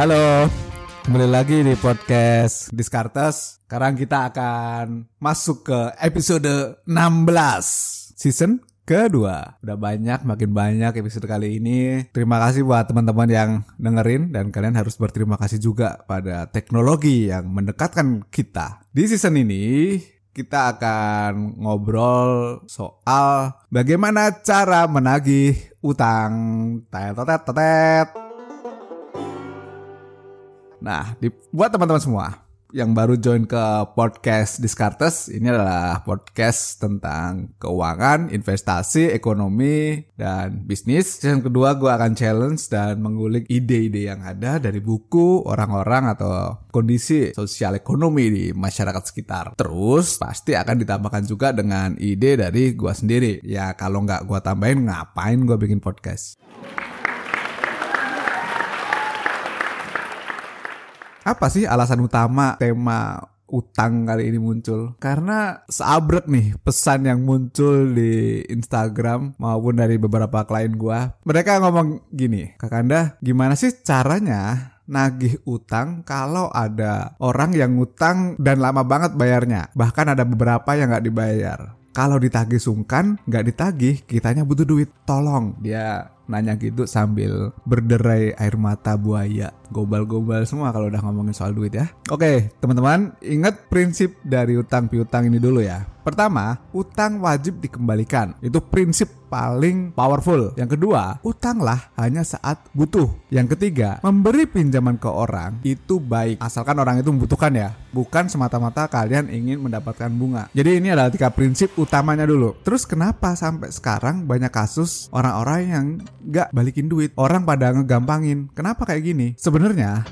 Halo, kembali lagi di podcast Diskartes. Sekarang kita akan masuk ke episode 16 season kedua. Udah banyak, makin banyak episode kali ini. Terima kasih buat teman-teman yang dengerin dan kalian harus berterima kasih juga pada teknologi yang mendekatkan kita. Di season ini kita akan ngobrol soal bagaimana cara menagih utang. Tet tet tet. Nah, di, buat teman-teman semua yang baru join ke podcast Diskartes, ini adalah podcast tentang keuangan, investasi, ekonomi, dan bisnis. Season kedua gue akan challenge dan mengulik ide-ide yang ada dari buku, orang-orang, atau kondisi sosial ekonomi di masyarakat sekitar. Terus pasti akan ditambahkan juga dengan ide dari gue sendiri. Ya kalau nggak gue tambahin, ngapain gue bikin podcast? Apa sih alasan utama tema utang kali ini muncul? Karena seabrek nih pesan yang muncul di Instagram maupun dari beberapa klien gua. Mereka ngomong gini, Kakanda, gimana sih caranya nagih utang kalau ada orang yang ngutang dan lama banget bayarnya. Bahkan ada beberapa yang nggak dibayar. Kalau ditagih sungkan, nggak ditagih, kitanya butuh duit. Tolong. Dia nanya gitu sambil berderai air mata buaya. Gobal-gobal semua kalau udah ngomongin soal duit ya. Oke, teman-teman, ingat prinsip dari utang piutang ini dulu ya. Pertama, utang wajib dikembalikan. Itu prinsip paling powerful. Yang kedua, utanglah hanya saat butuh. Yang ketiga, memberi pinjaman ke orang itu baik asalkan orang itu membutuhkan ya, bukan semata-mata kalian ingin mendapatkan bunga. Jadi ini adalah tiga prinsip utamanya dulu. Terus kenapa sampai sekarang banyak kasus orang-orang yang nggak balikin duit? Orang pada ngegampangin. Kenapa kayak gini? Sebenarnya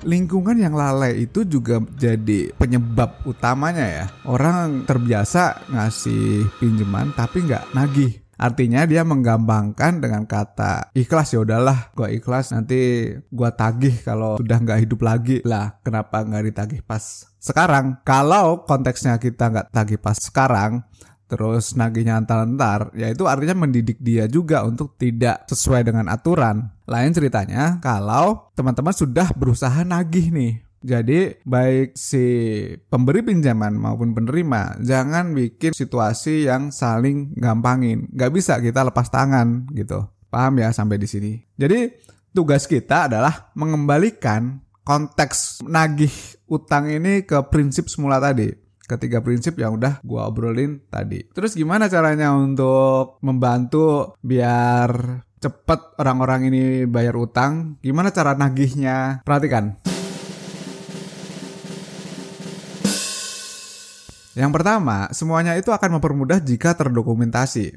lingkungan yang lalai itu juga jadi penyebab utamanya ya. Orang terbiasa ngasih pinjaman tapi nggak nagih. Artinya dia menggampangkan dengan kata ikhlas ya udahlah gua ikhlas nanti gua tagih kalau sudah nggak hidup lagi lah kenapa nggak ditagih pas sekarang kalau konteksnya kita nggak tagih pas sekarang terus nagihnya antar-antar ya itu artinya mendidik dia juga untuk tidak sesuai dengan aturan lain ceritanya kalau teman-teman sudah berusaha nagih nih jadi baik si pemberi pinjaman maupun penerima jangan bikin situasi yang saling gampangin. Gak bisa kita lepas tangan gitu. Paham ya sampai di sini. Jadi tugas kita adalah mengembalikan konteks nagih utang ini ke prinsip semula tadi ketiga prinsip yang udah gua obrolin tadi. Terus gimana caranya untuk membantu biar cepet orang-orang ini bayar utang? Gimana cara nagihnya? Perhatikan. Yang pertama, semuanya itu akan mempermudah jika terdokumentasi.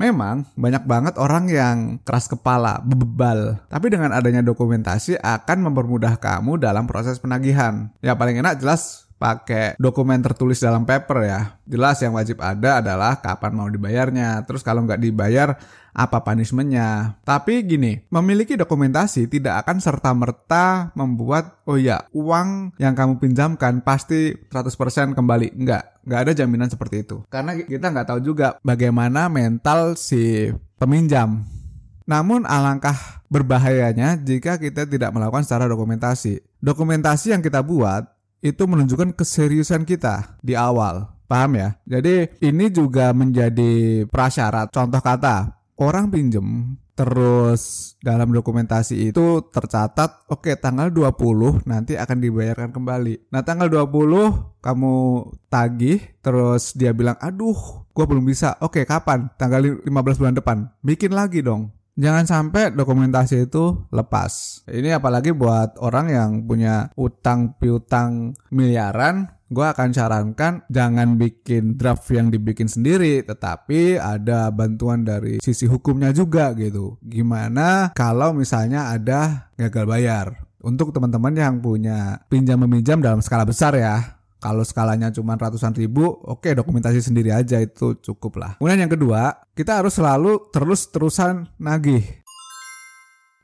Memang banyak banget orang yang keras kepala, bebal. Tapi dengan adanya dokumentasi akan mempermudah kamu dalam proses penagihan. Ya paling enak jelas pakai dokumen tertulis dalam paper ya. Jelas yang wajib ada adalah kapan mau dibayarnya. Terus kalau nggak dibayar, apa punishmentnya. Tapi gini, memiliki dokumentasi tidak akan serta-merta membuat, oh ya, uang yang kamu pinjamkan pasti 100% kembali. Enggak, nggak ada jaminan seperti itu. Karena kita nggak tahu juga bagaimana mental si peminjam. Namun alangkah berbahayanya jika kita tidak melakukan secara dokumentasi. Dokumentasi yang kita buat itu menunjukkan keseriusan kita di awal. Paham ya? Jadi ini juga menjadi prasyarat. Contoh kata, orang pinjem terus dalam dokumentasi itu tercatat oke okay, tanggal 20 nanti akan dibayarkan kembali. Nah, tanggal 20 kamu tagih terus dia bilang, "Aduh, gua belum bisa." Oke, okay, kapan? Tanggal 15 bulan depan. Bikin lagi dong. Jangan sampai dokumentasi itu lepas. Ini apalagi buat orang yang punya utang piutang miliaran gue akan sarankan jangan bikin draft yang dibikin sendiri, tetapi ada bantuan dari sisi hukumnya juga gitu. Gimana kalau misalnya ada gagal bayar? Untuk teman-teman yang punya pinjam meminjam dalam skala besar ya, kalau skalanya cuma ratusan ribu, oke okay, dokumentasi sendiri aja itu cukup lah. Kemudian yang kedua, kita harus selalu terus-terusan nagih.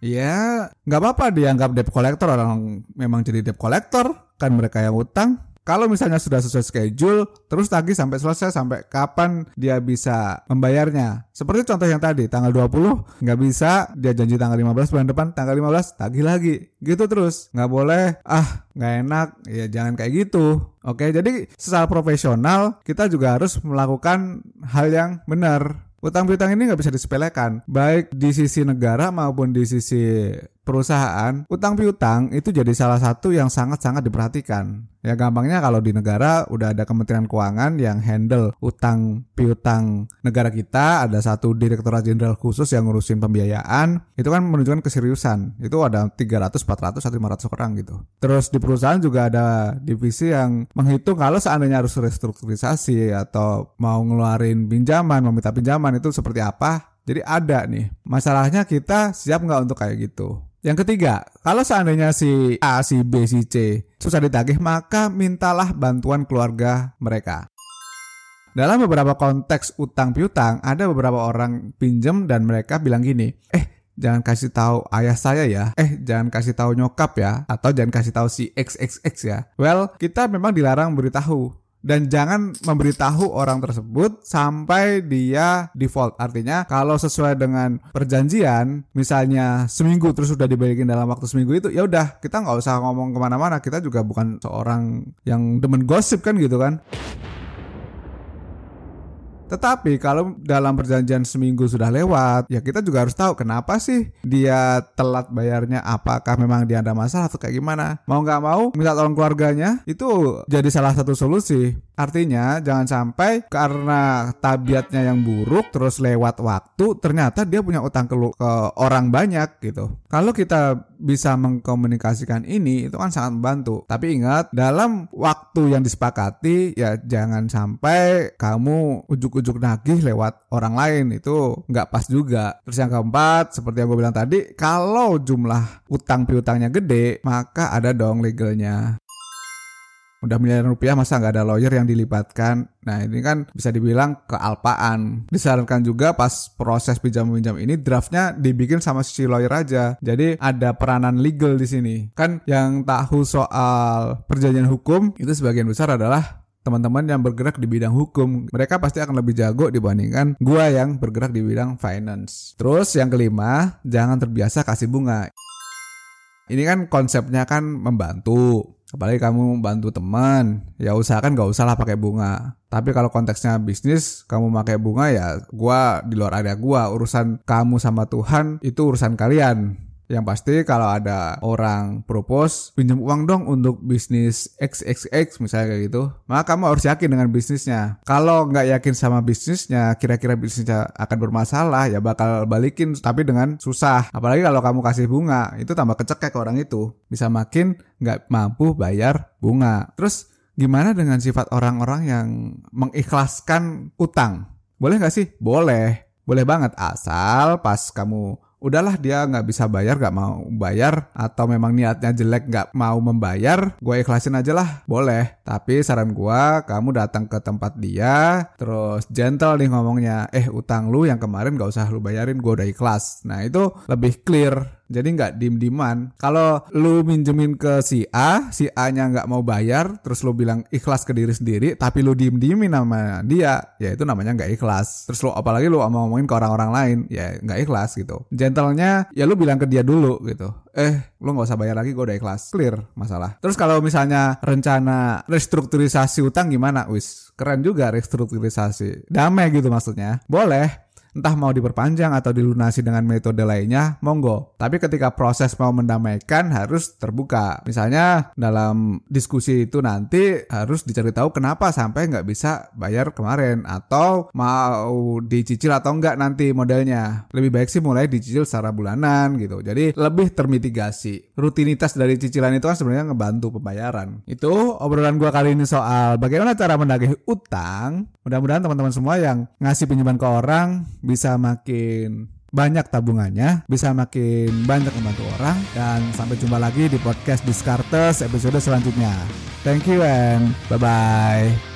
Ya, nggak apa-apa dianggap debt collector orang memang jadi debt collector kan mereka yang utang Kalau misalnya sudah sesuai schedule, terus tagih sampai selesai sampai kapan dia bisa membayarnya. Seperti contoh yang tadi, tanggal 20 nggak bisa, dia janji tanggal 15 bulan depan, tanggal 15 tagih lagi. Gitu terus. Nggak boleh, ah nggak enak, ya jangan kayak gitu. Oke, jadi secara profesional kita juga harus melakukan hal yang benar. Utang piutang ini nggak bisa disepelekan, baik di sisi negara maupun di sisi perusahaan, utang piutang itu jadi salah satu yang sangat-sangat diperhatikan. Ya gampangnya kalau di negara udah ada Kementerian Keuangan yang handle utang piutang negara kita, ada satu Direktorat Jenderal khusus yang ngurusin pembiayaan, itu kan menunjukkan keseriusan. Itu ada 300, 400, atau 500 orang gitu. Terus di perusahaan juga ada divisi yang menghitung kalau seandainya harus restrukturisasi atau mau ngeluarin pinjaman, meminta pinjaman itu seperti apa. Jadi ada nih. Masalahnya kita siap nggak untuk kayak gitu. Yang ketiga, kalau seandainya si A, si B, si C susah ditagih, maka mintalah bantuan keluarga mereka. Dalam beberapa konteks utang piutang, ada beberapa orang pinjem dan mereka bilang gini, eh jangan kasih tahu ayah saya ya, eh jangan kasih tahu nyokap ya, atau jangan kasih tahu si XXX ya. Well, kita memang dilarang beritahu dan jangan memberitahu orang tersebut sampai dia default. Artinya kalau sesuai dengan perjanjian, misalnya seminggu terus sudah dibalikin dalam waktu seminggu itu, ya udah kita nggak usah ngomong ke mana-mana. Kita juga bukan seorang yang demen gosip kan gitu kan. Tetapi kalau dalam perjanjian seminggu sudah lewat, ya kita juga harus tahu kenapa sih dia telat bayarnya. Apakah memang dia ada masalah atau kayak gimana? Mau nggak mau minta tolong keluarganya itu jadi salah satu solusi. Artinya jangan sampai karena tabiatnya yang buruk terus lewat waktu ternyata dia punya utang ke, ke orang banyak gitu. Kalau kita bisa mengkomunikasikan ini itu kan sangat membantu. Tapi ingat dalam waktu yang disepakati ya jangan sampai kamu ujuk-ujuk nagih lewat orang lain itu nggak pas juga. Terus yang keempat seperti yang gue bilang tadi kalau jumlah utang piutangnya gede maka ada dong legalnya udah miliaran rupiah masa nggak ada lawyer yang dilibatkan? Nah ini kan bisa dibilang kealpaan. Disarankan juga pas proses pinjam pinjam ini draftnya dibikin sama si lawyer aja. Jadi ada peranan legal di sini. Kan yang tahu soal perjanjian hukum itu sebagian besar adalah teman-teman yang bergerak di bidang hukum. Mereka pasti akan lebih jago dibandingkan gua yang bergerak di bidang finance. Terus yang kelima jangan terbiasa kasih bunga. Ini kan konsepnya kan membantu apalagi kamu bantu teman ya usahakan gak usah lah pakai bunga. Tapi kalau konteksnya bisnis kamu pakai bunga ya gua di luar area gua urusan kamu sama Tuhan itu urusan kalian yang pasti kalau ada orang propose pinjam uang dong untuk bisnis XXX misalnya kayak gitu, maka kamu harus yakin dengan bisnisnya. Kalau nggak yakin sama bisnisnya, kira-kira bisnisnya akan bermasalah, ya bakal balikin tapi dengan susah. Apalagi kalau kamu kasih bunga, itu tambah kecekek orang itu. Bisa makin nggak mampu bayar bunga. Terus gimana dengan sifat orang-orang yang mengikhlaskan utang? Boleh nggak sih? Boleh. Boleh banget asal pas kamu udahlah dia nggak bisa bayar nggak mau bayar atau memang niatnya jelek nggak mau membayar gue ikhlasin aja lah boleh. Tapi saran gue kamu datang ke tempat dia terus gentle nih ngomongnya eh utang lu yang kemarin nggak usah lu bayarin gue udah ikhlas. Nah itu lebih clear jadi nggak dim-diman. Kalau lu minjemin ke si A, si A-nya nggak mau bayar, terus lu bilang ikhlas ke diri sendiri, tapi lu dim-dimin sama dia, ya itu namanya nggak ikhlas. Terus lu apalagi lu mau ngomongin ke orang-orang lain, ya nggak ikhlas gitu. Gentlenya, ya lu bilang ke dia dulu gitu. Eh, lu nggak usah bayar lagi, gue udah ikhlas. Clear masalah. Terus kalau misalnya rencana restrukturisasi utang gimana? Wis, keren juga restrukturisasi. Damai gitu maksudnya. Boleh, entah mau diperpanjang atau dilunasi dengan metode lainnya, monggo. Tapi ketika proses mau mendamaikan harus terbuka. Misalnya dalam diskusi itu nanti harus dicari tahu kenapa sampai nggak bisa bayar kemarin atau mau dicicil atau enggak nanti modelnya. Lebih baik sih mulai dicicil secara bulanan gitu. Jadi lebih termitigasi. Rutinitas dari cicilan itu kan sebenarnya ngebantu pembayaran. Itu obrolan gua kali ini soal bagaimana cara menagih utang. Mudah-mudahan teman-teman semua yang ngasih pinjaman ke orang bisa makin banyak tabungannya, bisa makin banyak membantu orang dan sampai jumpa lagi di podcast Discartes episode selanjutnya. Thank you and bye bye.